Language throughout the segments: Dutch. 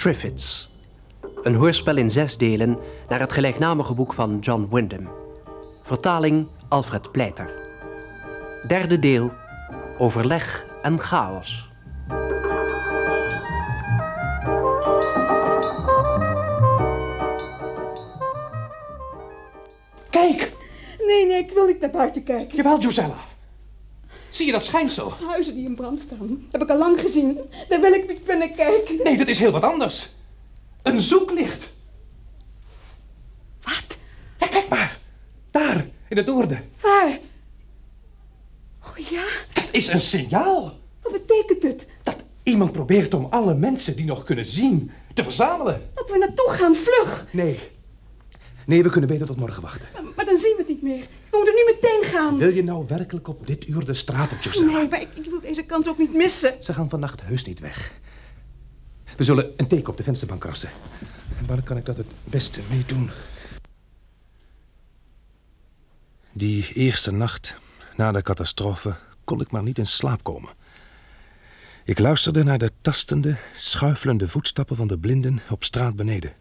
Triffids. Een hoorspel in zes delen naar het gelijknamige boek van John Wyndham. Vertaling Alfred Pleiter. Derde deel Overleg en chaos. Kijk! Nee, nee, ik wil niet naar buiten kijken. Jawel, Josella. Zie je dat schijnsel? Huizen die in brand staan. Heb ik al lang gezien. Daar wil ik niet binnen kijken. Nee, dat is heel wat anders. Een zoeklicht. Wat? Ja, kijk maar. Daar, in het noorden. Waar? Oh ja? Dat is een signaal. Wat betekent het? Dat iemand probeert om alle mensen die nog kunnen zien te verzamelen. Dat we naartoe gaan, vlug. Nee. Nee, we kunnen beter tot morgen wachten. Maar dan zien we het niet meer. We moeten nu meteen gaan. Wil je nou werkelijk op dit uur de straat op, Josella? Nee, maar ik, ik wil deze kans ook niet missen. Ze gaan vannacht heus niet weg. We zullen een teken op de vensterbank krassen. En waar kan ik dat het beste mee doen? Die eerste nacht, na de catastrofe, kon ik maar niet in slaap komen. Ik luisterde naar de tastende, schuifelende voetstappen van de blinden op straat beneden.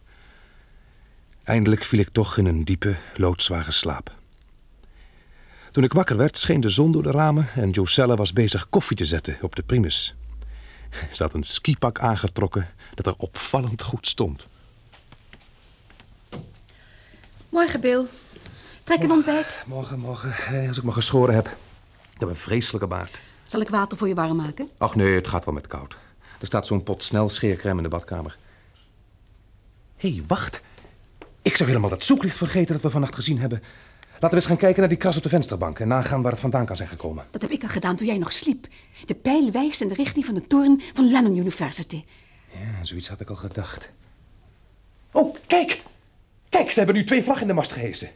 Eindelijk viel ik toch in een diepe, loodzware slaap. Toen ik wakker werd, scheen de zon door de ramen en Josella was bezig koffie te zetten op de primus. Ze had een skipak aangetrokken dat er opvallend goed stond. Morgen, Bill. Trek een ontbijt. Morgen, morgen, als ik me geschoren heb. Ik heb een vreselijke baard. Zal ik water voor je warm maken? Ach nee, het gaat wel met koud. Er staat zo'n pot snel scheercrème in de badkamer. Hé, hey, wacht. Ik zou helemaal dat zoeklicht vergeten dat we vannacht gezien hebben. Laten we eens gaan kijken naar die kras op de vensterbank en nagaan waar het vandaan kan zijn gekomen. Dat heb ik al gedaan toen jij nog sliep. De pijl wijst in de richting van de toren van Lennon University. Ja, zoiets had ik al gedacht. Oh, kijk! Kijk, ze hebben nu twee vlaggen in de mast gehesen.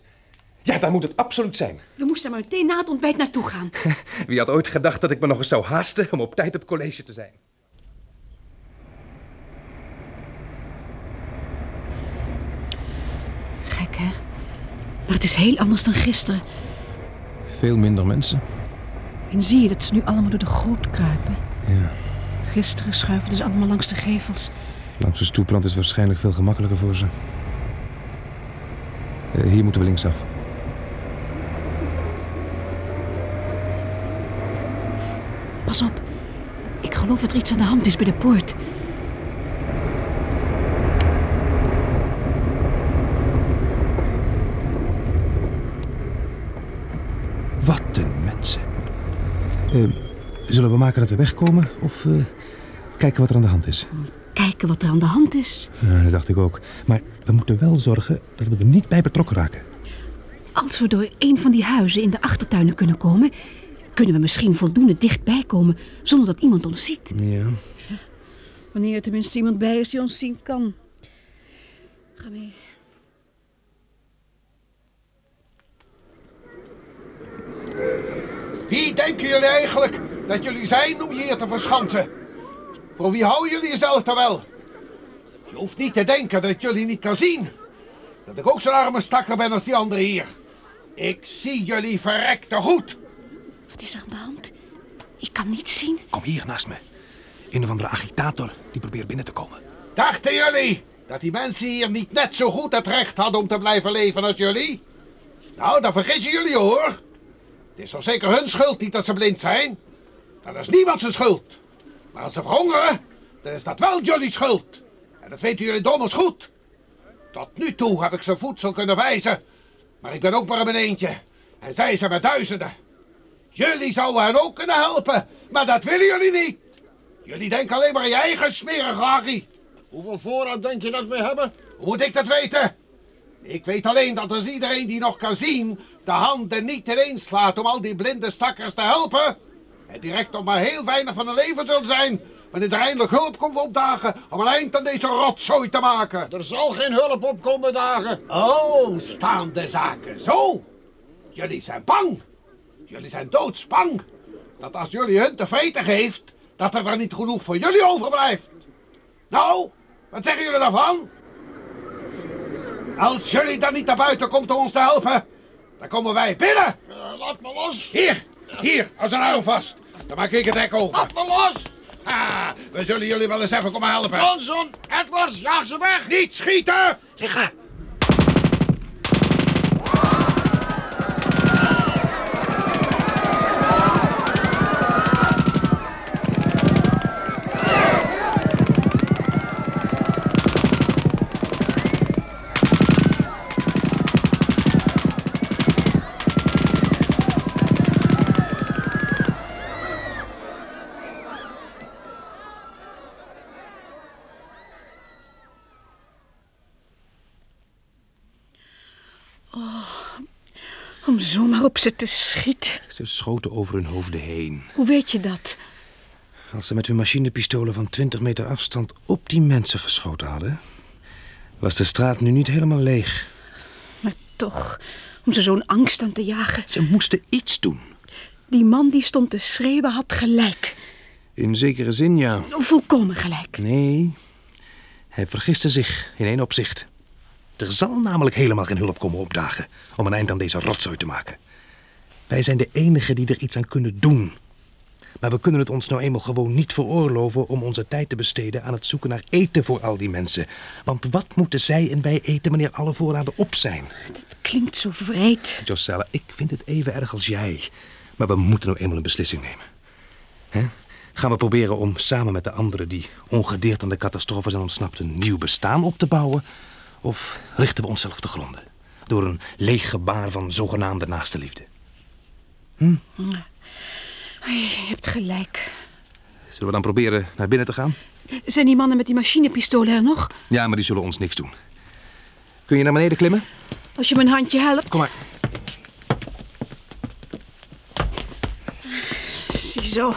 Ja, daar moet het absoluut zijn. We moesten maar meteen na het ontbijt naartoe gaan. Wie had ooit gedacht dat ik me nog eens zou haasten om op tijd op college te zijn? Gek, hè? Maar het is heel anders dan gisteren. Veel minder mensen. En zie je dat ze nu allemaal door de goot kruipen? Ja. Gisteren schuiven ze allemaal langs de gevels. Langs de stoepland is waarschijnlijk veel gemakkelijker voor ze. Uh, hier moeten we linksaf. Pas op. Ik geloof dat er iets aan de hand is bij de poort. Wat een mensen. Uh, zullen we maken dat we wegkomen of uh, kijken wat er aan de hand is? Kijken wat er aan de hand is? Ja, dat dacht ik ook. Maar we moeten wel zorgen dat we er niet bij betrokken raken. Als we door een van die huizen in de achtertuinen kunnen komen, kunnen we misschien voldoende dichtbij komen zonder dat iemand ons ziet. Ja. Wanneer er tenminste iemand bij is die ons zien kan. Ga mee. Wie denken jullie eigenlijk dat jullie zijn om je hier te verschansen? Voor wie houden jullie jezelf dan wel? Je hoeft niet te denken dat ik jullie niet kan zien. Dat ik ook zo'n arme stakker ben als die anderen hier. Ik zie jullie verrekte goed. Wat is er aan de hand? Ik kan niet zien. Kom hier naast me. Een of andere agitator die probeert binnen te komen. Dachten jullie dat die mensen hier niet net zo goed het recht hadden om te blijven leven als jullie? Nou, dan vergissen jullie hoor. Het is wel zeker hun schuld niet dat ze blind zijn. Dat is niemand zijn schuld. Maar als ze verhongeren, dan is dat wel jullie schuld. En dat weten jullie donders goed. Tot nu toe heb ik ze voedsel kunnen wijzen. Maar ik ben ook maar een eentje. En zij zijn met duizenden. Jullie zouden hen ook kunnen helpen. Maar dat willen jullie niet. Jullie denken alleen maar aan je eigen smerige Harry. Hoeveel voorraad denk je dat we hebben? Hoe moet ik dat weten? Ik weet alleen dat als iedereen die nog kan zien... de handen niet ineens slaat om al die blinde stakkers te helpen... en direct nog maar heel weinig van hun leven zullen zijn... wanneer er eindelijk hulp komt opdagen om een eind aan deze rotzooi te maken. Er zal geen hulp opkomen dagen. Oh, staan de zaken zo? Jullie zijn bang. Jullie zijn doodsbang. dat als jullie hun te vreten geeft, dat er dan niet genoeg voor jullie overblijft. Nou, wat zeggen jullie daarvan? Als jullie dan niet naar buiten komt om ons te helpen, dan komen wij binnen. Eh, laat me los. Hier, hier, als een arm vast. Dan maak ik het hek open. Laat me los. Ha, we zullen jullie wel eens even komen helpen. Johnson, Edwards, jaag ze weg. Niet schieten! Liggen! Om zomaar op ze te schieten. Ze schoten over hun hoofden heen. Hoe weet je dat? Als ze met hun machinepistolen van 20 meter afstand op die mensen geschoten hadden, was de straat nu niet helemaal leeg. Maar toch, om ze zo'n angst aan te jagen. Ze moesten iets doen. Die man die stond te schreeuwen had gelijk. In zekere zin, ja. Volkomen gelijk. Nee, hij vergiste zich in één opzicht. Er zal namelijk helemaal geen hulp komen opdagen om een eind aan deze rotzooi te maken. Wij zijn de enigen die er iets aan kunnen doen. Maar we kunnen het ons nou eenmaal gewoon niet veroorloven om onze tijd te besteden aan het zoeken naar eten voor al die mensen. Want wat moeten zij en wij eten wanneer alle voorraden op zijn? Het klinkt zo vreed. Josella, ik vind het even erg als jij. Maar we moeten nou eenmaal een beslissing nemen. Gaan we proberen om samen met de anderen die ongedeerd aan de catastrofe zijn ontsnapt een nieuw bestaan op te bouwen? Of richten we onszelf te gronden door een leeg gebaar van zogenaamde naaste liefde? Je hebt gelijk. Zullen we dan proberen naar binnen te gaan? Zijn die mannen met die machinepistolen er nog? Ja, maar die zullen ons niks doen. Kun je naar beneden klimmen? Als je me een handje helpt. Kom maar. Ziezo.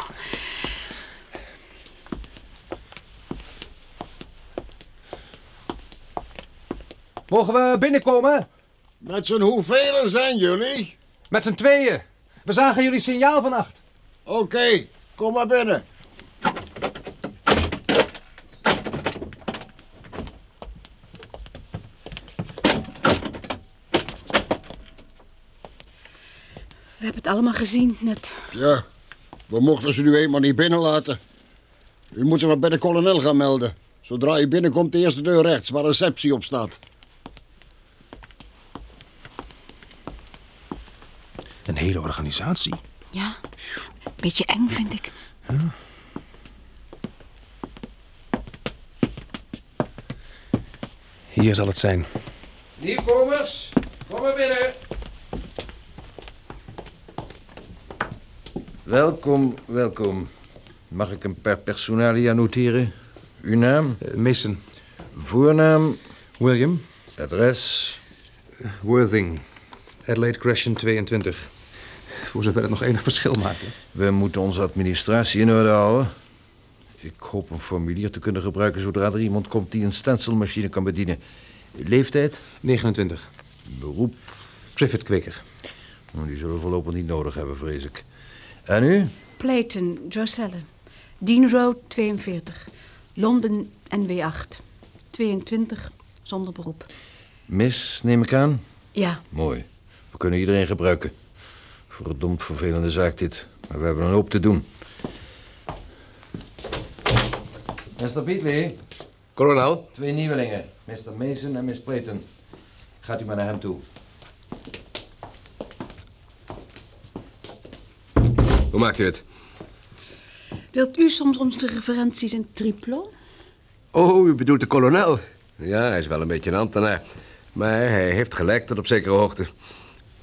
Mogen we binnenkomen? Met z'n hoeveel zijn jullie? Met z'n tweeën. We zagen jullie signaal vannacht. Oké, kom maar binnen. We hebben het allemaal gezien net. Ja, we mochten ze nu eenmaal niet binnenlaten. U moet ze maar bij de kolonel gaan melden. Zodra u binnenkomt, de eerste deur rechts, waar receptie op staat. Een hele organisatie. Ja, beetje eng vind ik. Hier zal het zijn. Nieuwkomers, kom maar binnen. Welkom, welkom. Mag ik een per personalia noteren? Uw naam, Eh, Mason. voornaam, William. adres. Worthing. Adelaide Crescent 22. Voor zover het nog enig verschil maakt. hè. We moeten onze administratie in orde houden. Ik hoop een formulier te kunnen gebruiken zodra er iemand komt die een stencilmachine kan bedienen. Leeftijd, 29. beroep, Triffid Kweker. Nou, die zullen we voorlopig niet nodig hebben, vrees ik. En u? Playton, Joselle. Dean Road 42. Londen NW8. 22, zonder beroep. Mis, neem ik aan? Ja, Mooi. We kunnen iedereen gebruiken. Verdomd vervelende zaak dit. Maar we hebben een hoop te doen. Mr. Beatley, Kolonel, twee nieuwelingen. Mr. Mason en Miss Playton. Gaat u maar naar hem toe. hoe maakt u het? wilt u soms onze referenties in triplo? Oh, u bedoelt de kolonel. Ja, hij is wel een beetje een ambtenaar. Maar hij heeft gelijk tot op zekere hoogte.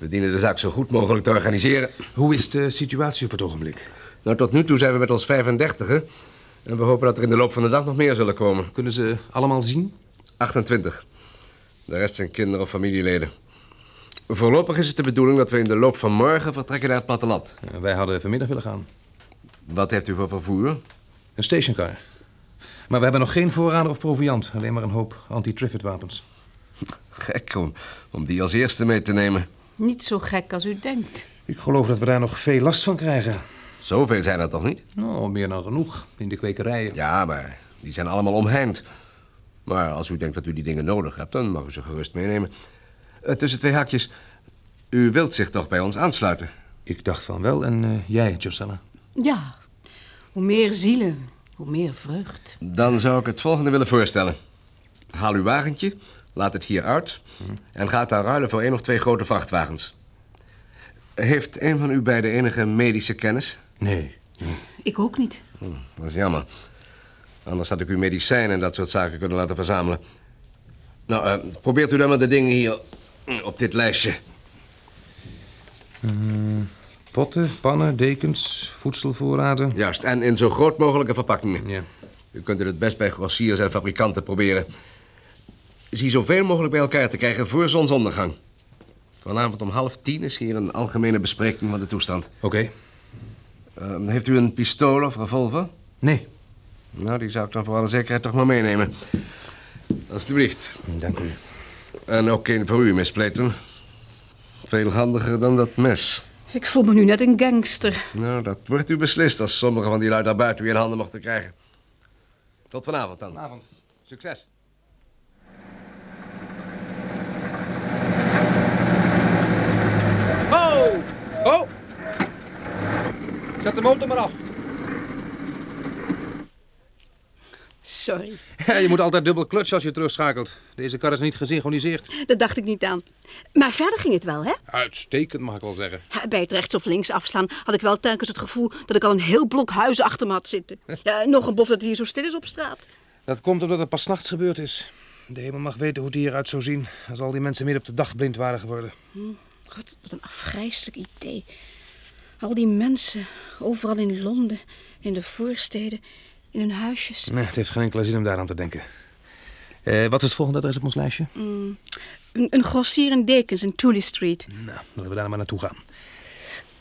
We dienen de zaak zo goed mogelijk te organiseren. Hoe is de situatie op het ogenblik? Nou, tot nu toe zijn we met ons 35 En we hopen dat er in de loop van de dag nog meer zullen komen. Kunnen ze allemaal zien? 28. De rest zijn kinderen of familieleden. Voorlopig is het de bedoeling dat we in de loop van morgen vertrekken naar het platteland. Ja, wij hadden vanmiddag willen gaan. Wat heeft u voor vervoer? Een stationcar. Maar we hebben nog geen voorraden of proviant. Alleen maar een hoop anti-Triffid wapens. Gek om, om die als eerste mee te nemen. Niet zo gek als u denkt. Ik geloof dat we daar nog veel last van krijgen. Zoveel zijn er toch niet? Nou, meer dan genoeg in de kwekerijen. Ja, maar die zijn allemaal omheind. Maar als u denkt dat u die dingen nodig hebt, dan mag u ze gerust meenemen. Eh, tussen twee haakjes. U wilt zich toch bij ons aansluiten? Ik dacht van wel. En eh, jij, Josella? Ja, hoe meer zielen, hoe meer vreugd. Dan zou ik het volgende willen voorstellen. Haal uw wagentje, laat het hier uit... en ga het dan ruilen voor één of twee grote vrachtwagens. Heeft een van u beiden enige medische kennis? Nee. Ik ook niet. Dat is jammer. Anders had ik u medicijnen en dat soort zaken kunnen laten verzamelen. Nou, eh, probeert u dan maar de dingen hier mm, op dit lijstje. Potten, pannen, dekens, voedselvoorraden. Juist, en in zo groot mogelijke verpakkingen. Ja. U kunt het best bij grossiers en fabrikanten proberen. Zie zoveel mogelijk bij elkaar te krijgen voor zonsondergang. Vanavond om half tien is hier een algemene bespreking van de toestand. Oké. Eh, heeft u een pistool of revolver? Nee. Nou, die zou ik dan voor alle zekerheid toch maar meenemen. Alsjeblieft. Dank u. En ook een voor u, Miss. Veel handiger dan dat mes. Ik voel me nu net een gangster. Nou, dat wordt u beslist als sommige van die lui daar buiten u in handen mochten krijgen. Tot vanavond dan. Vanavond. Succes. Ho! Ho! Zet de motor maar af. Sorry, Ja, je moet altijd dubbel klutsen als je terugschakelt. Deze kar is niet gesynchroniseerd. daar dacht ik niet aan. Maar verder ging het wel, hè? Uitstekend, mag ik wel zeggen. Ja, Bij het rechts of links afslaan had ik wel telkens het gevoel dat ik al een heel blok huizen achter me had zitten. Ja, nog een bof dat het hier zo stil is op straat. Dat komt omdat het pas nachts gebeurd is. De hemel mag weten hoe het hieruit zou zien... als al die mensen midden op de dag blind waren geworden. God, wat een afgrijselijk idee. Al die mensen, overal in Londen, in de voorsteden, in hun huisjes. Nee, het heeft geen enkele zin om daaraan te denken. Eh, wat is het volgende adres op ons lijstje? Een, een grossier in Dekens in Tooley Street. Nou, laten we daar maar naartoe gaan.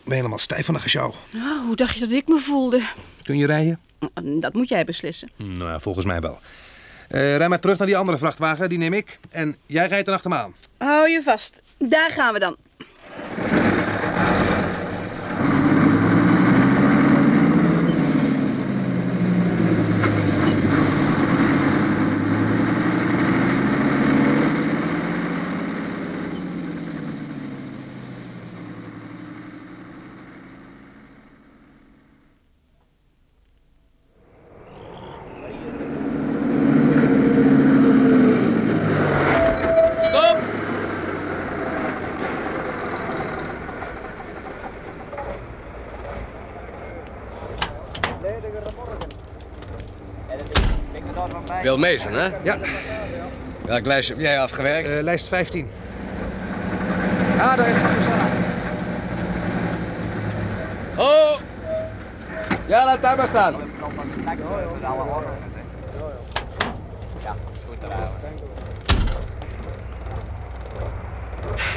Ik ben helemaal stijf van de gesjouw. Nou, hoe dacht je dat ik me voelde? Kun je rijden? Dat moet jij beslissen. Nou ja, volgens mij wel. Eh rij maar terug naar die andere vrachtwagen, die neem ik. En jij rijdt er achter me aan. Hou je vast. Daar gaan we dan. Wil Mason, hè? Ja, Welk lijstje heb jij afgewerkt? eh, lijst 15. Ah, daar is het. Oh! Ja, laat daar maar staan.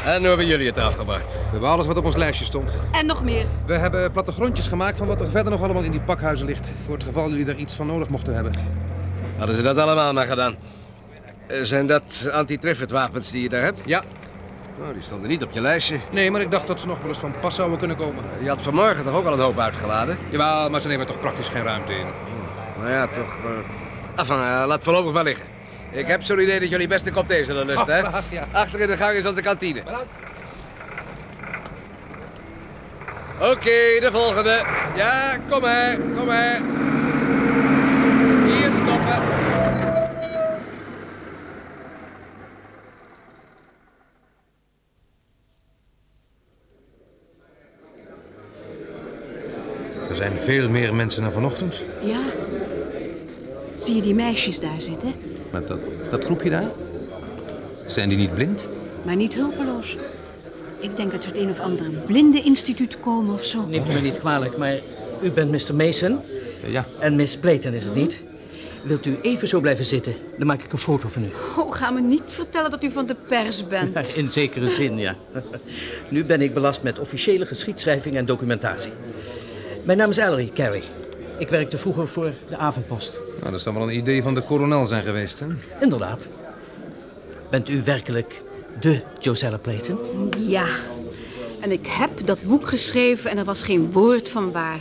En hoe hebben jullie het afgebracht? We hebben alles wat op ons lijstje stond. En nog meer. We hebben plattegrondjes gemaakt van wat er verder nog allemaal in die pakhuizen ligt. Voor het geval jullie er iets van nodig mochten hebben. Hadden ze dat allemaal maar gedaan? Eh, Zijn dat anti-triffitt wapens die je daar hebt? Ja. Oh, die stonden niet op je lijstje. Nee, maar ik dacht dat ze nog wel eens van pas zouden kunnen komen. Je had vanmorgen toch ook al een hoop uitgeladen? Jawel, maar ze nemen toch praktisch geen ruimte in. Nou ja, toch. Uh... Enfin, eh, laat voorlopig maar liggen. Ik heb zo'n idee dat jullie best een kop thee zullen lusten, hè? Oh, ja. Achter in de gang is onze kantine. Oké, de volgende. Ja, kom maar, kom maar. Hier stoppen. Er zijn veel meer mensen dan vanochtend. Ja. Zie je die meisjes daar zitten? Met dat, dat groepje daar? Zijn die niet blind? Maar niet hulpeloos. Ik denk dat ze uit een of ander blindeninstituut komen of zo. Neemt u me niet kwalijk, maar u bent Mr. Mason Ja. en Miss Playton is het niet. Wilt u even zo blijven zitten? Dan maak ik een foto van u. Oh, ga me niet vertellen dat u van de pers bent. In zekere zin, ja. Nu ben ik belast met officiële geschiedschrijving en documentatie. Mijn naam is Ellery Carey. Ik werkte vroeger voor de avondpost. Nou, dat zou wel een idee van de kolonel zijn geweest, hè? Inderdaad. Bent u werkelijk de Josella Playton? Ja. En ik heb dat boek geschreven en er was geen woord van waar.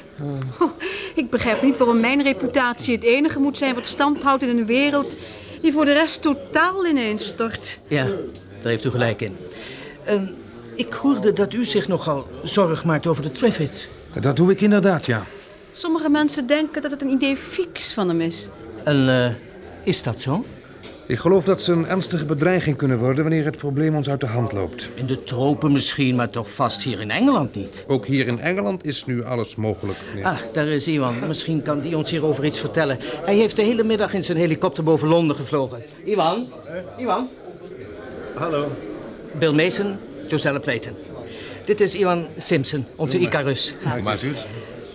Oh, ik begrijp niet waarom mijn reputatie het enige moet zijn wat stand houdt in een wereld die voor de rest totaal ineenstort. Ja, daar heeft u gelijk in. Ehm, ik hoorde dat u zich nogal zorg maakt over de Triffids. Dat doe ik inderdaad, ja. Sommige mensen denken dat het een idee fix van hem is. En eh, is dat zo? Ik geloof dat ze een ernstige bedreiging kunnen worden wanneer het probleem ons uit de hand loopt. In de tropen misschien, maar toch vast hier in Engeland niet. Ook hier in Engeland is nu alles mogelijk. meneer. Ah, daar is Iwan. Misschien kan die ons hierover iets vertellen. Hij heeft de hele middag in zijn helikopter boven Londen gevlogen. Iwan? Iwan? Hallo. Bill Mason, Josella Playton. Dit is Iwan Simpson, onze Icarus. Maakt het?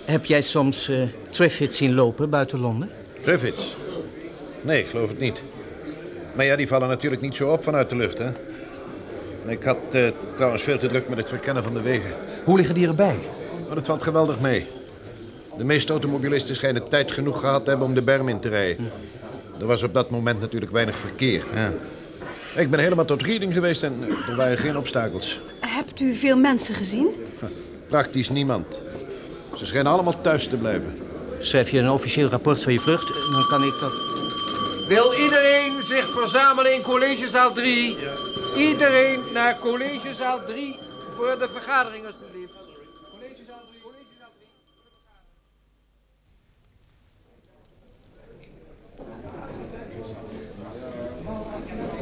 Heb jij soms eh Triffids zien lopen buiten Londen? Triffids? Nee, ik geloof het niet. Maar ja, die vallen natuurlijk niet zo op vanuit de lucht, hè? Ik had eh, trouwens veel te druk met het verkennen van de wegen. Hoe liggen die erbij? Maar dat valt geweldig mee. De meeste automobilisten schijnen tijd genoeg gehad te hebben om de berm in te rijden. Er was op dat moment natuurlijk weinig verkeer. Ja. Ik ben helemaal tot Reading geweest en eh, er waren geen obstakels. Hebt u veel mensen gezien? Praktisch niemand. Ze schijnen allemaal thuis te blijven. Schrijf je een officieel rapport van je vlucht, dan kan ik dat... Wil iedereen zich verzamelen in collegezaal 3? Iedereen naar collegezaal 3 voor de vergadering, alstublieft. Collegezaal 3, collegezaal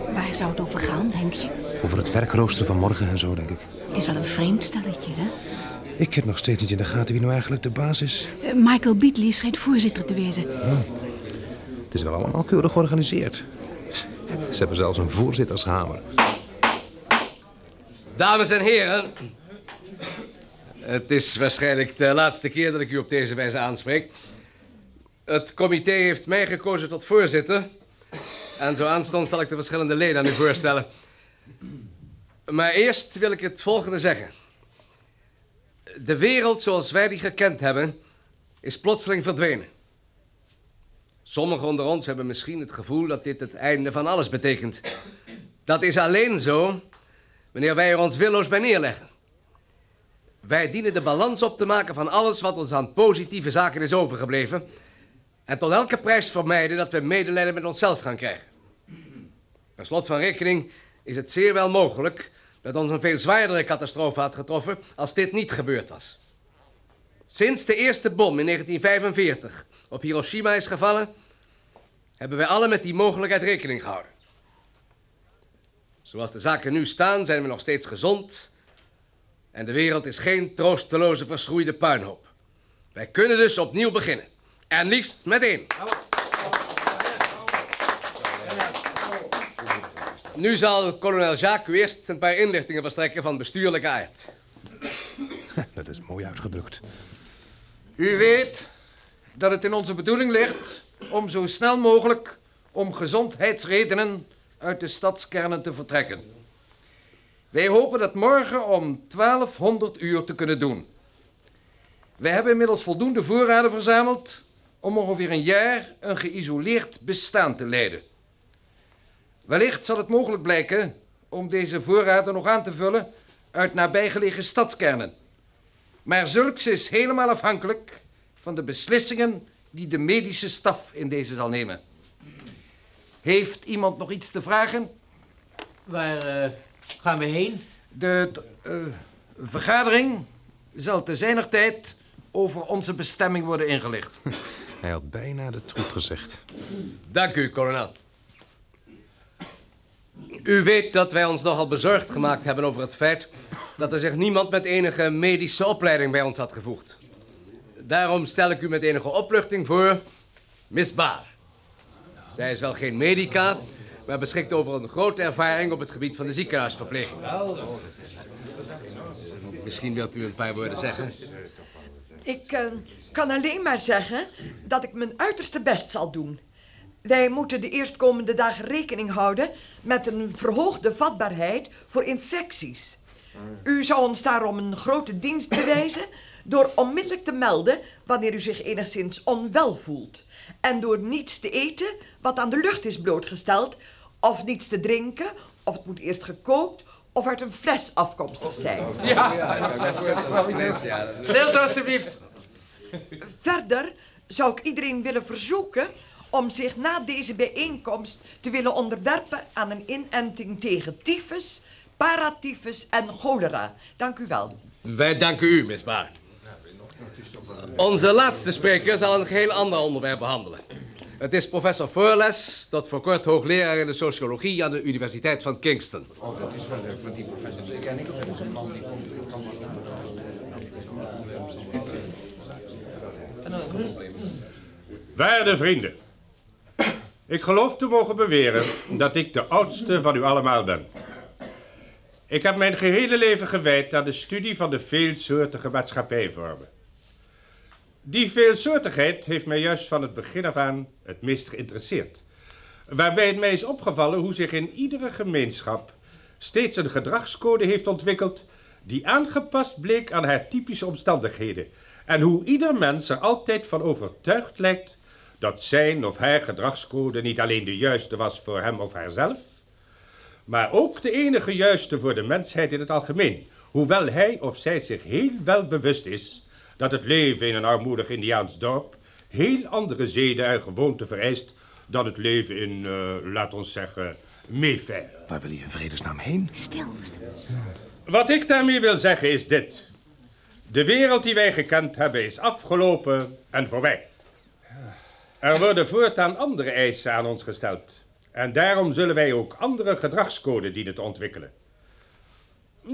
3. Waar zou het over gaan, denk je? Over het werkrooster van morgen en zo, denk ik. Het is wel een vreemd stelletje, hè? Ik heb nog steeds niet in de gaten wie nou eigenlijk de baas is. Eh, Michael Beatley schijnt voorzitter te wezen. Het is wel allemaal keurig georganiseerd. Ze hebben zelfs een voorzittershamer. Dames en heren. Het is waarschijnlijk de laatste keer dat ik u op deze wijze aanspreek. Het comité heeft mij gekozen tot voorzitter. En zo aanstonds zal ik de verschillende leden aan u voorstellen. Maar eerst wil ik het volgende zeggen. De wereld zoals wij die gekend hebben, is plotseling verdwenen. Sommigen onder ons hebben misschien het gevoel dat dit het einde van alles betekent. Dat is alleen zo wanneer wij er ons willoos bij neerleggen. Wij dienen de balans op te maken van alles wat ons aan positieve zaken is overgebleven. En tot elke prijs vermijden dat we medelijden met onszelf gaan krijgen. Per slot van rekening is het zeer wel mogelijk dat ons een veel zwaardere catastrofe had getroffen als dit niet gebeurd was. Sinds de eerste bom in 1945 op Hiroshima is gevallen, hebben wij alle met die mogelijkheid rekening gehouden. Zoals de zaken nu staan, zijn we nog steeds gezond. En de wereld is geen troosteloze verschroeide puinhoop. Wij kunnen dus opnieuw beginnen. En liefst meteen. Nu zal kolonel Jacques u eerst een paar inlichtingen verstrekken van bestuurlijke aard. Dat is mooi uitgedrukt. U weet dat het in onze bedoeling ligt om zo snel mogelijk om gezondheidsredenen uit de stadskernen te vertrekken. Wij hopen dat morgen om 1200 uur te kunnen doen. Wij hebben inmiddels voldoende voorraden verzameld om ongeveer een jaar een geïsoleerd bestaan te leiden. Wellicht zal het mogelijk blijken om deze voorraden nog aan te vullen uit nabijgelegen stadskernen. Maar zulks is helemaal afhankelijk van de beslissingen die de medische staf in deze zal nemen. Heeft iemand nog iets te vragen? Waar eh, gaan we heen? De eh, vergadering zal te zijner tijd over onze bestemming worden ingelicht. Hij had bijna de troep gezegd. Dank u, kolonel. U weet dat wij ons nogal bezorgd gemaakt hebben over het feit dat er zich niemand met enige medische opleiding bij ons had gevoegd. Daarom stel ik u met enige opluchting voor Miss Baar. Zij is wel geen medica, maar beschikt over een grote ervaring op het gebied van de ziekenhuisverpleging. Misschien wilt u een paar woorden zeggen. Ik eh, kan alleen maar zeggen dat ik mijn uiterste best zal doen. Wij moeten de eerstkomende dagen rekening houden met een verhoogde vatbaarheid voor infecties. U zou ons daarom een grote dienst bewijzen door onmiddellijk te melden wanneer u zich enigszins onwel voelt. En door niets te eten wat aan de lucht is blootgesteld, of niets te drinken, of het moet eerst gekookt of uit een fles afkomstig zijn. Stilte alstublieft. Verder zou ik iedereen willen verzoeken om zich na deze bijeenkomst te willen onderwerpen aan een inenting tegen tyfus, paratyfus en cholera. Dank u wel. Wij danken u, Miss Baar. Onze laatste spreker zal een geheel ander onderwerp behandelen. Het is professor Voorles, tot voor kort hoogleraar in de sociologie aan de Universiteit van Kingston. Oh, dat is wel leuk, want die professor ken ik. Dat is een man die komt... Waarde vrienden, ik geloof te mogen beweren dat ik de oudste van u allemaal ben. Ik heb mijn gehele leven gewijd aan de studie van de veelsoortige maatschappijvormen. Die veelsoortigheid heeft mij juist van het begin af aan het meest geïnteresseerd. Waarbij het mij is opgevallen hoe zich in iedere gemeenschap steeds een gedragscode heeft ontwikkeld die aangepast bleek aan haar typische omstandigheden. En hoe ieder mens er altijd van overtuigd lijkt dat zijn of haar gedragscode niet alleen de juiste was voor hem of haarzelf, maar ook de enige juiste voor de mensheid in het algemeen. Hoewel hij of zij zich heel wel bewust is dat het leven in een armoedig Indiaans dorp heel andere zeden en gewoonten vereist dan het leven in, uh, laat ons zeggen, Mayfair. Waar wil je in vredesnaam heen? Stil, stil. Wat ik daarmee wil zeggen is dit. De wereld die wij gekend hebben is afgelopen en voorbij. Er worden voortaan andere eisen aan ons gesteld. En daarom zullen wij ook andere gedragscode dienen te ontwikkelen.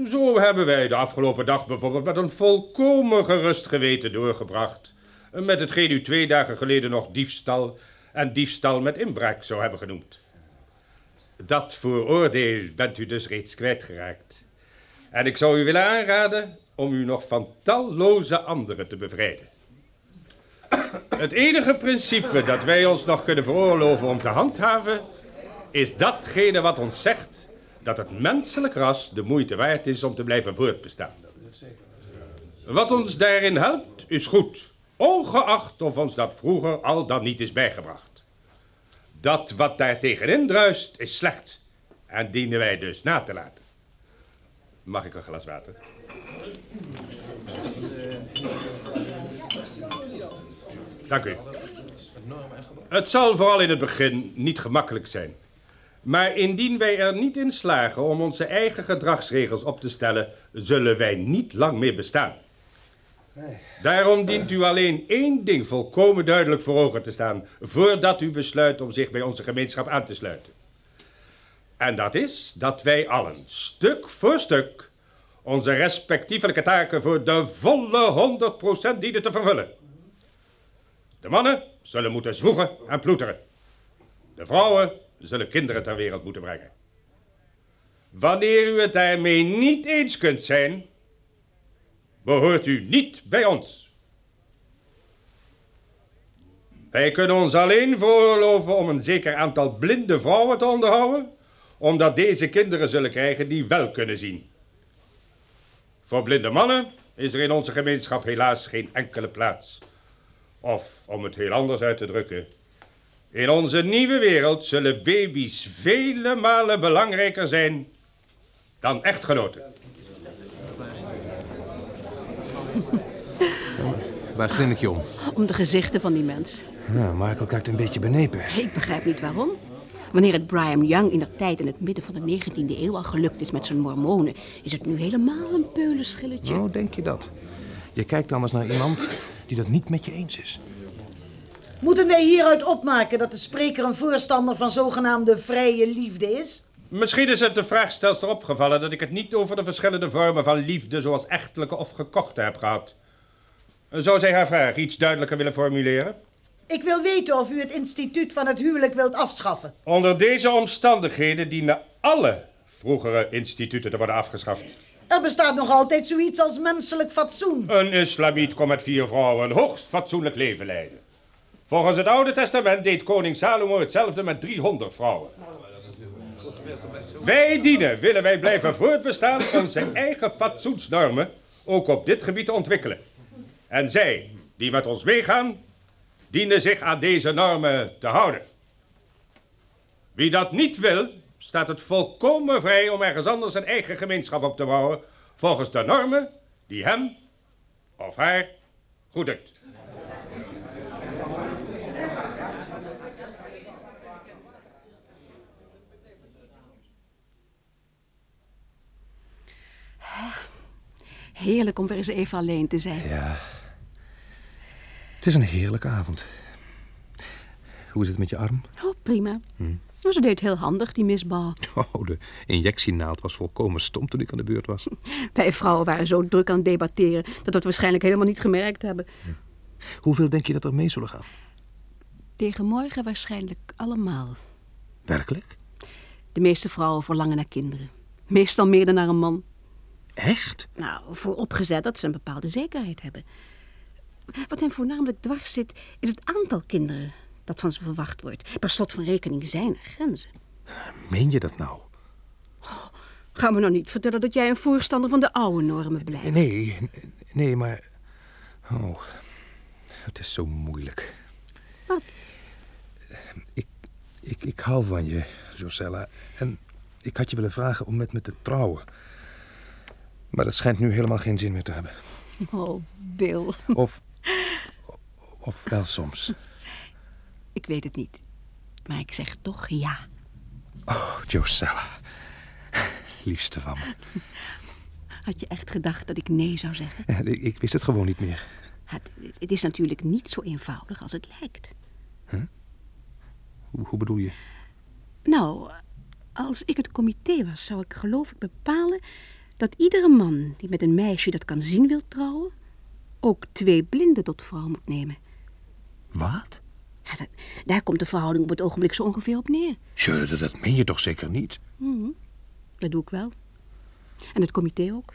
Zo hebben wij de afgelopen dag bijvoorbeeld met een volkomen gerust geweten doorgebracht. Met hetgeen u twee dagen geleden nog diefstal en diefstal met inbraak zou hebben genoemd. Dat vooroordeel bent u dus reeds kwijtgeraakt. En ik zou u willen aanraden om u nog van talloze anderen te bevrijden. Het enige principe dat wij ons nog kunnen veroorloven om te handhaven, is datgene wat ons zegt dat het menselijk ras de moeite waard is om te blijven voortbestaan. Wat ons daarin helpt, is goed, ongeacht of ons dat vroeger al dan niet is bijgebracht. Dat wat daar tegenin druist, is slecht en dienen wij dus na te laten. Mag ik een glas water? Dank u. Het zal vooral in het begin niet gemakkelijk zijn. Maar indien wij er niet in slagen om onze eigen gedragsregels op te stellen, zullen wij niet lang meer bestaan. Nee. Daarom dient u alleen één ding volkomen duidelijk voor ogen te staan, voordat u besluit om zich bij onze gemeenschap aan te sluiten. En dat is dat wij allen, stuk voor stuk, onze respectievelijke taken voor de volle 100% dienen te vervullen. De mannen zullen moeten zwoegen en ploeteren. De vrouwen zullen kinderen ter wereld moeten brengen. Wanneer u het daarmee niet eens kunt zijn, behoort u niet bij ons. Wij kunnen ons alleen veroorloven om een zeker aantal blinde vrouwen te onderhouden, omdat deze kinderen zullen krijgen die wel kunnen zien. Voor blinde mannen is er in onze gemeenschap helaas geen enkele plaats. Of, om het heel anders uit te drukken, in onze nieuwe wereld zullen baby's vele malen belangrijker zijn dan echtgenoten. Waar grin je om? Om de gezichten van die mens. Ja, Michael kijkt een beetje benepen. Ik begrijp niet waarom. Wanneer het Brian Young in de tijd in het midden van de 19e eeuw al gelukt is met zijn mormonen, is het nu helemaal een peulenschilletje. Oh, denk je dat? Je kijkt anders naar iemand die dat niet met je eens is. Moeten wij hieruit opmaken dat de spreker een voorstander van zogenaamde vrije liefde is? Misschien is het de vraagstelster opgevallen dat ik het niet over de verschillende vormen van liefde, zoals echtelijke of gekochte, heb gehad. Zou zij haar vraag iets duidelijker willen formuleren? Ik wil weten of u het instituut van het huwelijk wilt afschaffen. Onder deze omstandigheden dienen alle vroegere instituten te worden afgeschaft. Er bestaat nog altijd zoiets als menselijk fatsoen. Een islamiet kon met vier vrouwen een hoogst fatsoenlijk leven leiden. Volgens het Oude Testament deed koning Salomo hetzelfde met 300 vrouwen. Wij dienen, willen wij blijven voortbestaan, onze eigen fatsoensnormen ook op dit gebied te ontwikkelen. En zij, die met ons meegaan, dienen zich aan deze normen te houden. Wie dat niet wil, staat het volkomen vrij om ergens anders een eigen gemeenschap op te bouwen, volgens de normen die hem of haar goeddunkt. Heerlijk om weer eens even alleen te zijn. Ja. Het is een heerlijke avond. Hoe is het met je arm? Oh, prima. Hm. Maar ze deed heel handig, die misbal. Oh, de injectienaald was volkomen stom toen ik aan de beurt was. Wij vrouwen waren zo druk aan het debatteren... dat we het waarschijnlijk helemaal niet gemerkt hebben. Hoeveel denk je dat er mee zullen gaan? Tegen morgen waarschijnlijk allemaal. Werkelijk? De meeste vrouwen verlangen naar kinderen. Meestal meer dan naar een man. Echt? Nou, vooropgezet dat ze een bepaalde zekerheid hebben. Wat hen voornamelijk dwars zit, is het aantal kinderen dat van ze verwacht wordt. Per slot van rekening zijn er grenzen. Meen je dat nou? Oh, ga me nou niet vertellen dat jij een voorstander van de oude normen blijft. Nee, nee, maar... Oh, het is zo moeilijk. Wat? Ik, ik, ik hou van je, Josella. En ik had je willen vragen om met me te trouwen. Maar dat schijnt nu helemaal geen zin meer te hebben. Oh, Bill. Of, of wel soms. Ik weet het niet. Maar ik zeg toch ja. Oh, Josella. Liefste van me. Had je echt gedacht dat ik nee zou zeggen? Ja, ik, wist het gewoon niet meer. Het, het, is natuurlijk niet zo eenvoudig als het lijkt. Huh? Hoe, hoe bedoel je? Nou, als ik het comité was, zou ik geloof ik bepalen dat iedere man die met een meisje dat kan zien wil trouwen, ook twee blinden tot vrouw moet nemen. Wat? Ja, dat, daar komt de verhouding op het ogenblik zo ongeveer op neer. Sure, dat, dat meen je toch zeker niet? Mm, dat doe ik wel. En het comité ook.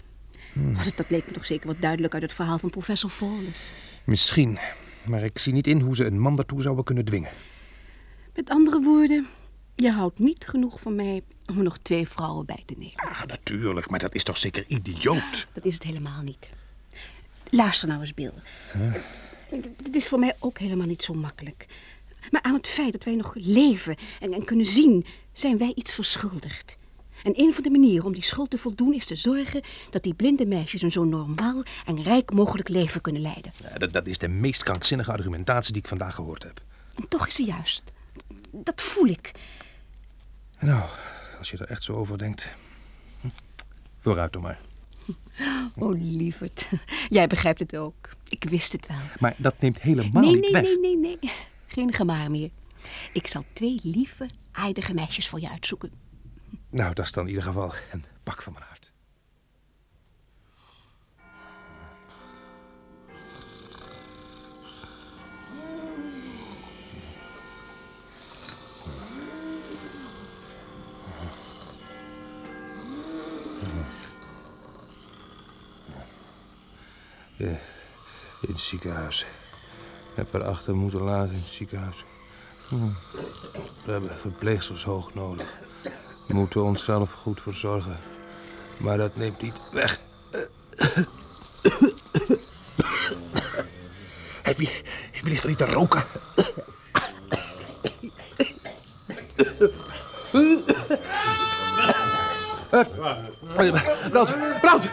Hmm. Dat, dat leek me toch zeker wat duidelijk uit het verhaal van professor Fawless. Misschien, maar ik zie niet in hoe ze een man daartoe zouden kunnen dwingen. Met andere woorden, je houdt niet genoeg van mij om er nog twee vrouwen bij te nemen. Ah, natuurlijk, maar dat is toch zeker idioot? Dat is het helemaal niet. Luister nou eens, Bill. Huh? Het is voor mij ook helemaal niet zo makkelijk. Maar aan het feit dat wij nog leven en, en kunnen zien, zijn wij iets verschuldigd. En een van de manieren om die schuld te voldoen is te zorgen dat die blinde meisjes een zo normaal en rijk mogelijk leven kunnen leiden. Ja, dat, dat is de meest krankzinnige argumentatie die ik vandaag gehoord heb. En toch is ze juist. Dat voel ik. Nou, als je er echt zo over denkt. Hm, vooruit dan maar. Oh, lieverd. Jij begrijpt het ook. Ik wist het wel. Maar dat neemt helemaal nee, niet nee, weg. Nee, nee, nee, nee. Geen gemaar meer. Ik zal twee lieve, aardige meisjes voor je uitzoeken. Nou, dat is dan in ieder geval een pak van mijn hart. In het ziekenhuis. Ik heb haar achter moeten laten in het ziekenhuis. Hm. We hebben verpleegsters hoog nodig. We moeten onszelf goed verzorgen. Maar dat neemt niet weg. Heb je, heb je er niet te roken? Brand, brand,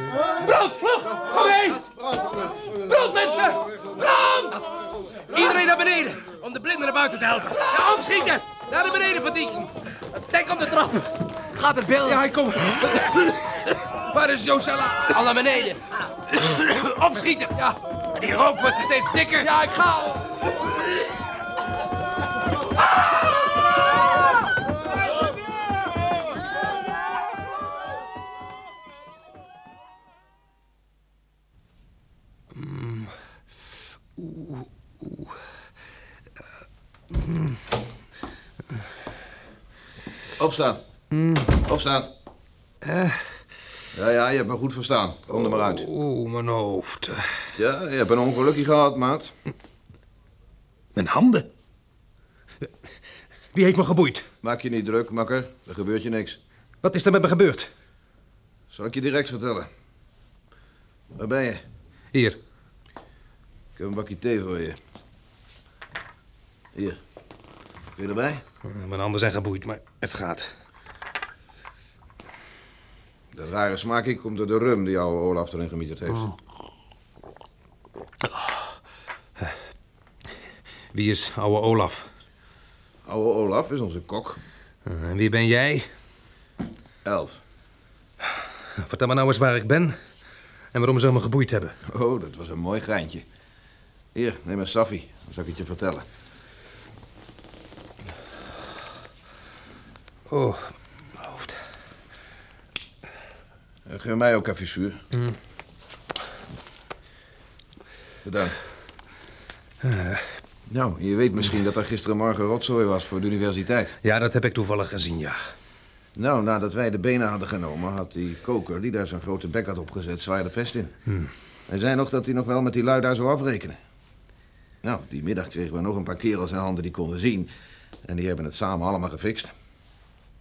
Brand, mensen! Brand! Iedereen naar beneden, om de blinden naar buiten te helpen. Ja, opschieten! Naar de beneden verdienen. Denk op de trap. Gaat het, Bill? Ja, ik kom. Waar is Josella? Al naar beneden. Opschieten! Ja, die rook wordt steeds dikker. Ja, ik ga al. Opstaan. Opstaan. Ja, ja, je hebt me goed verstaan. Kom er maar uit. Oeh, mijn hoofd. Ja, je hebt een ongelukje gehad, maat. Mijn handen? Wie heeft me geboeid? Maak je niet druk, makker. Er gebeurt je niks. Wat is er met me gebeurd? Zal ik je direct vertellen. Waar ben je? Hier. Ik heb een bakje thee voor je. Hier. Kun je erbij? Mijn handen zijn geboeid, maar het gaat. De rare smaak komt door de rum die oude Olaf erin gemieterd heeft. Wie is oude Olaf? Oude Olaf is onze kok. En wie ben jij? Elf. Vertel me nou eens waar ik ben en waarom ze me geboeid hebben. Oh, dat was een mooi geintje. Hier, neem een saffie. Dan zal ik het je vertellen. Oh, Uh, geef mij ook even vuur. Mm. Bedankt. Nou, je weet misschien dat er gisterenmorgen rotzooi was voor de universiteit. Ja, dat heb ik toevallig gezien, ja. Nou, nadat wij de benen hadden genomen, had die koker die daar zijn grote bek had opgezet, zwaar de pest in. Hmm. Hij zei nog dat hij nog wel met die lui daar zou afrekenen. Nou, die middag kregen we nog een paar kerels in handen die konden zien. En die hebben het samen allemaal gefixt.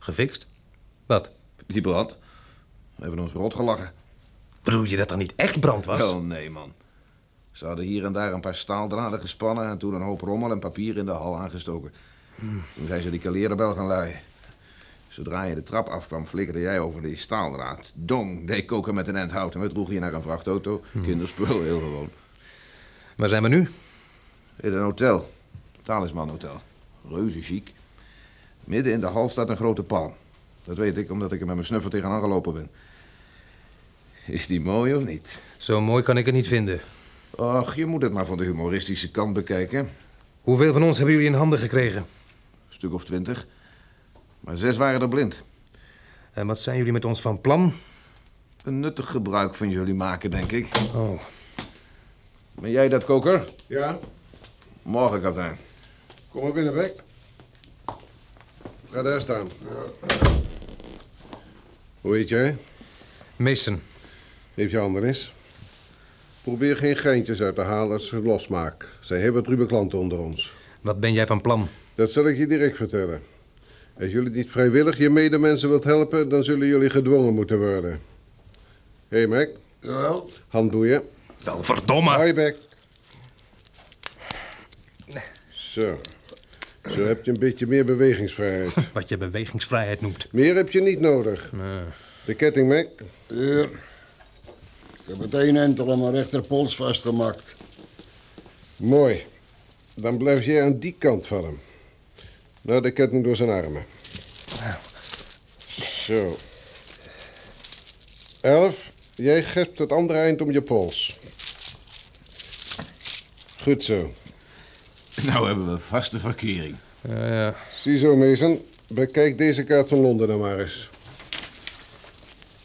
Gefixt? Wat? Die brand. We hebben ons rot gelachen. Bedoel je dat er niet echt brand was? Wel, nee, man. Ze hadden hier en daar een paar staaldraden gespannen... en toen een hoop rommel en papier in de hal aangestoken. Hmm. Toen zijn ze die kalerenbel gaan luien. Zodra je de trap afkwam, flikkerde jij over die staaldraad. Dong, deed koken met een end hout en we droegen je naar een vrachtauto. Kinderspul, heel gewoon. Waar zijn we nu? In een hotel. Talisman Hotel. Reuze chic. Midden in de hal staat een grote palm. Dat weet ik omdat ik er met mijn snuffel tegenaan gelopen ben. Is die mooi of niet? Zo mooi kan ik het niet vinden. Och, je moet het maar van de humoristische kant bekijken. Hoeveel van ons hebben jullie in handen gekregen? Een stuk of twintig. Maar zes waren er blind. En wat zijn jullie met ons van plan? Een nuttig gebruik van jullie maken, denk ik. Oh. Ben jij dat, koker? Ja? Morgen, kapitein. Kom maar binnen, Beck. Ga daar staan. Hoe heet jij? Mason. Heeft je handen eens? Probeer geen geintjes uit te halen als ze losmaak. Zijn heel wat ruwe klanten onder ons. Wat ben jij van plan? Dat zal ik je direct vertellen. Als jullie niet vrijwillig je medemensen wilt helpen, dan zullen jullie gedwongen moeten worden. Hé, hey, Mac. Jawel. Handboeien. Wel, verdomme. Hoi, Beck. Zo. Zo heb je een beetje meer bewegingsvrijheid. Wat je bewegingsvrijheid noemt. Meer heb je niet nodig. De ketting, Mac. Hier. Ik heb het een entel aan mijn rechterpols vastgemaakt. Mooi. Dan blijf jij aan die kant van hem. Nou, de ketting door zijn armen. Zo. Elf, jij geeft het andere eind om je pols. Goed zo. Nou hebben we vaste verkering. Ja, ja. Ziezo, Mason. Bekijk deze kaart van Londen dan maar eens.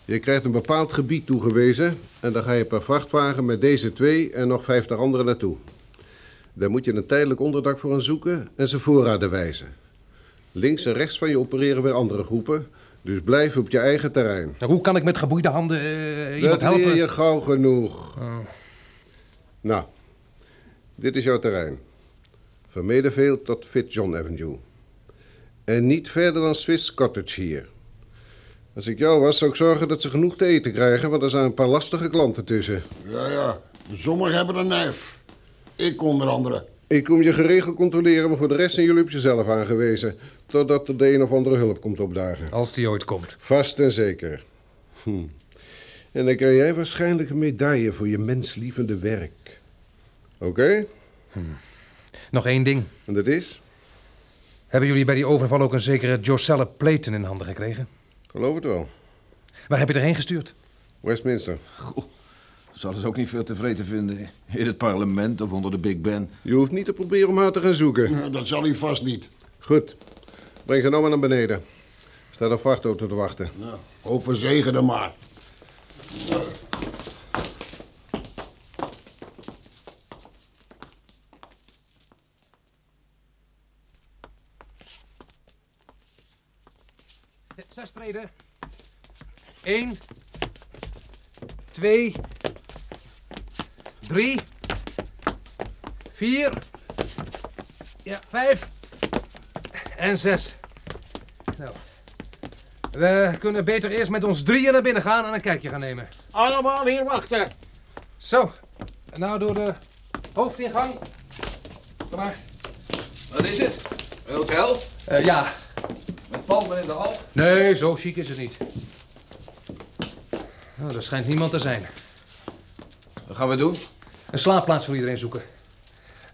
Je krijgt een bepaald gebied toegewezen... en dan ga je per vrachtwagen met deze twee en nog vijftig anderen naartoe. Daar moet je een tijdelijk onderdak voor gaan zoeken en ze voorraden wijzen. Links en rechts van je opereren weer andere groepen... dus blijf op je eigen terrein. Nou, hoe kan ik met geboeide handen eh, iemand Dat leer helpen? je gauw genoeg. Oh. Nou, dit is jouw terrein. Van Medefield tot Fitzjohn Avenue. En niet verder dan Swiss Cottage hier. Als ik jou was, zou ik zorgen dat ze genoeg te eten krijgen, want er zijn een paar lastige klanten tussen. Ja, ja. Sommigen hebben een neef. Ik onder andere. Ik kom je geregeld controleren, maar voor de rest zijn jullie op jezelf aangewezen. Totdat er de een of andere hulp komt opdagen. Als die ooit komt. Vast en zeker. Hm. En dan krijg jij waarschijnlijk een medaille voor je menslievende werk. Oké? Nog één ding. En dat is? Hebben jullie bij die overval ook een zekere Joselle Playton in handen gekregen? Geloof het wel. Waar heb je erheen gestuurd? Westminster. Goh, zouden ze ook niet veel tevreden vinden in het parlement of onder de Big Ben. Je hoeft niet te proberen om haar te gaan zoeken. Ja, dat zal hij vast niet. Goed. Breng ze nou maar naar beneden. Staat een vrachtauto te wachten. Nou, hoop verzegen dan maar. Zes treden. Eén. Twee. Drie. Vier. Ja, vijf. En zes. Nou. We kunnen beter eerst met ons drieën naar binnen gaan en een kijkje gaan nemen. Allemaal hier wachten. Zo. En nou door de hoofdingang. Kom maar. Wat is het? Een hotel? Eh, ja. Met palmen in de hal? Nee, zo chic is het niet. Nou, er schijnt niemand te zijn. Wat gaan we doen? Een slaapplaats voor iedereen zoeken.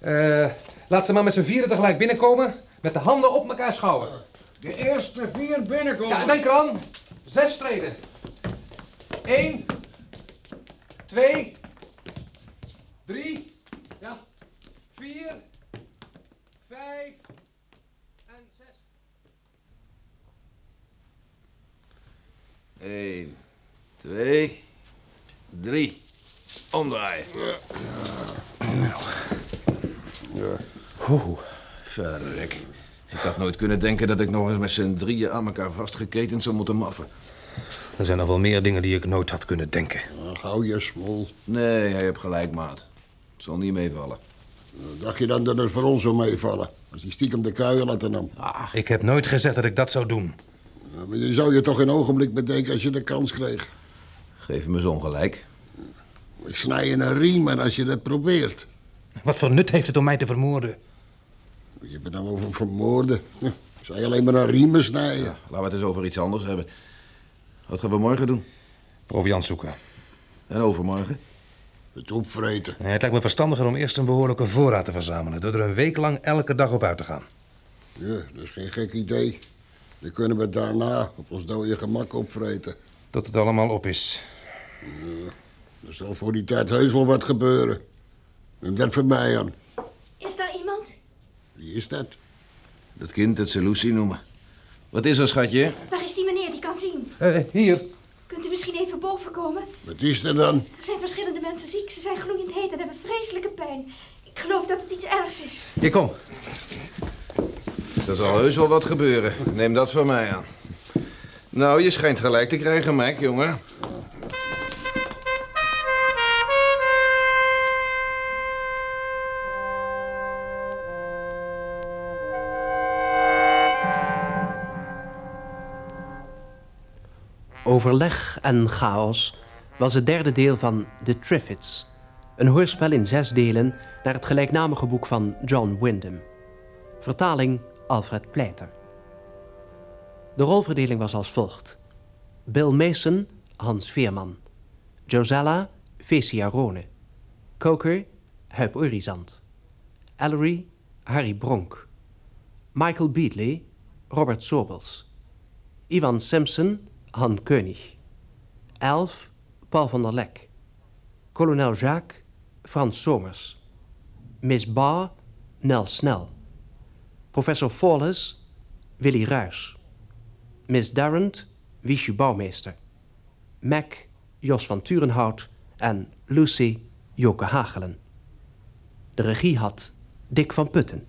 Eh, laat ze maar met z'n vieren tegelijk binnenkomen. Met de handen op elkaar schouwen. De eerste vier binnenkomen. Ja, denk eraan. Zes treden. Eén. Twee. Drie. Ja. Vier. Vijf. En zes. Eén, twee, drie. Omdraaien. Oeh, verrek. Ik had nooit kunnen denken dat ik nog eens met z'n drieën aan elkaar vastgeketend zou moeten maffen. Er zijn nog wel meer dingen die ik nooit had kunnen denken. Ach, hou je smol. Nee, hij hebt gelijk, maat. Het zal niet meevallen. Dacht je dan dat het voor ons zou meevallen? Als die stiekem de kuier laten nam. Ach, ik heb nooit gezegd dat ik dat zou doen. Ja, maar je zou je toch een ogenblik bedenken als je de kans kreeg. Geef me zo'n gelijk. Ik snij je een riem en als je dat probeert. Wat voor nut heeft het om mij te vermoorden? Je hebt het nou over vermoorden. Ja, Zou je alleen maar een riemen snijden? Laten we het eens over iets anders hebben. Wat gaan we morgen doen? Proviant zoeken. En overmorgen? Het opvreten. Nee, het lijkt me verstandiger om eerst een behoorlijke voorraad te verzamelen... door er een week lang elke dag op uit te gaan. Ja, dat is geen gek idee. Dan kunnen we daarna op ons dode gemak opvreten. Tot het allemaal op is. Ja, er zal voor die tijd heus wel wat gebeuren. Neem dat voor mij aan. Is daar iemand? Wie is dat? Dat kind dat ze Lucy noemen. Wat is er, schatje? Waar is die meneer die kan zien? Eh, hier. Kunt u misschien even boven komen? Wat is er dan? Er zijn verschillende mensen ziek. Ze zijn gloeiend heet en hebben vreselijke pijn. Ik geloof dat het iets ergs is. Hier, kom. Er zal heus wel wat gebeuren. Neem dat van mij aan. Nou, je schijnt gelijk te krijgen, Mac, jongen. Overleg en chaos was het derde deel van The Triffids, een hoorspel in zes delen naar het gelijknamige boek van John Wyndham. Vertaling Alfred Pleiter. De rolverdeling was als volgt: Bill Mason, Hans Veerman, Josella, Fecia Rone, Coker, Huip Orizant, Ellery, Harry Bronk, Michael Beatley, Robert Sobels, Ivan Simpson, Han König. Elf, Paul van der Lek. Kolonel Jacques, Frans Somers. Miss Barr, Nel Snel. Professor Fawless, Willy Ruys. Miss Darrant, Wiesje Bouwmeester. Mac, Jos van Turenhout en Lucy, Joke Hagelen. De regie had Dick van Putten.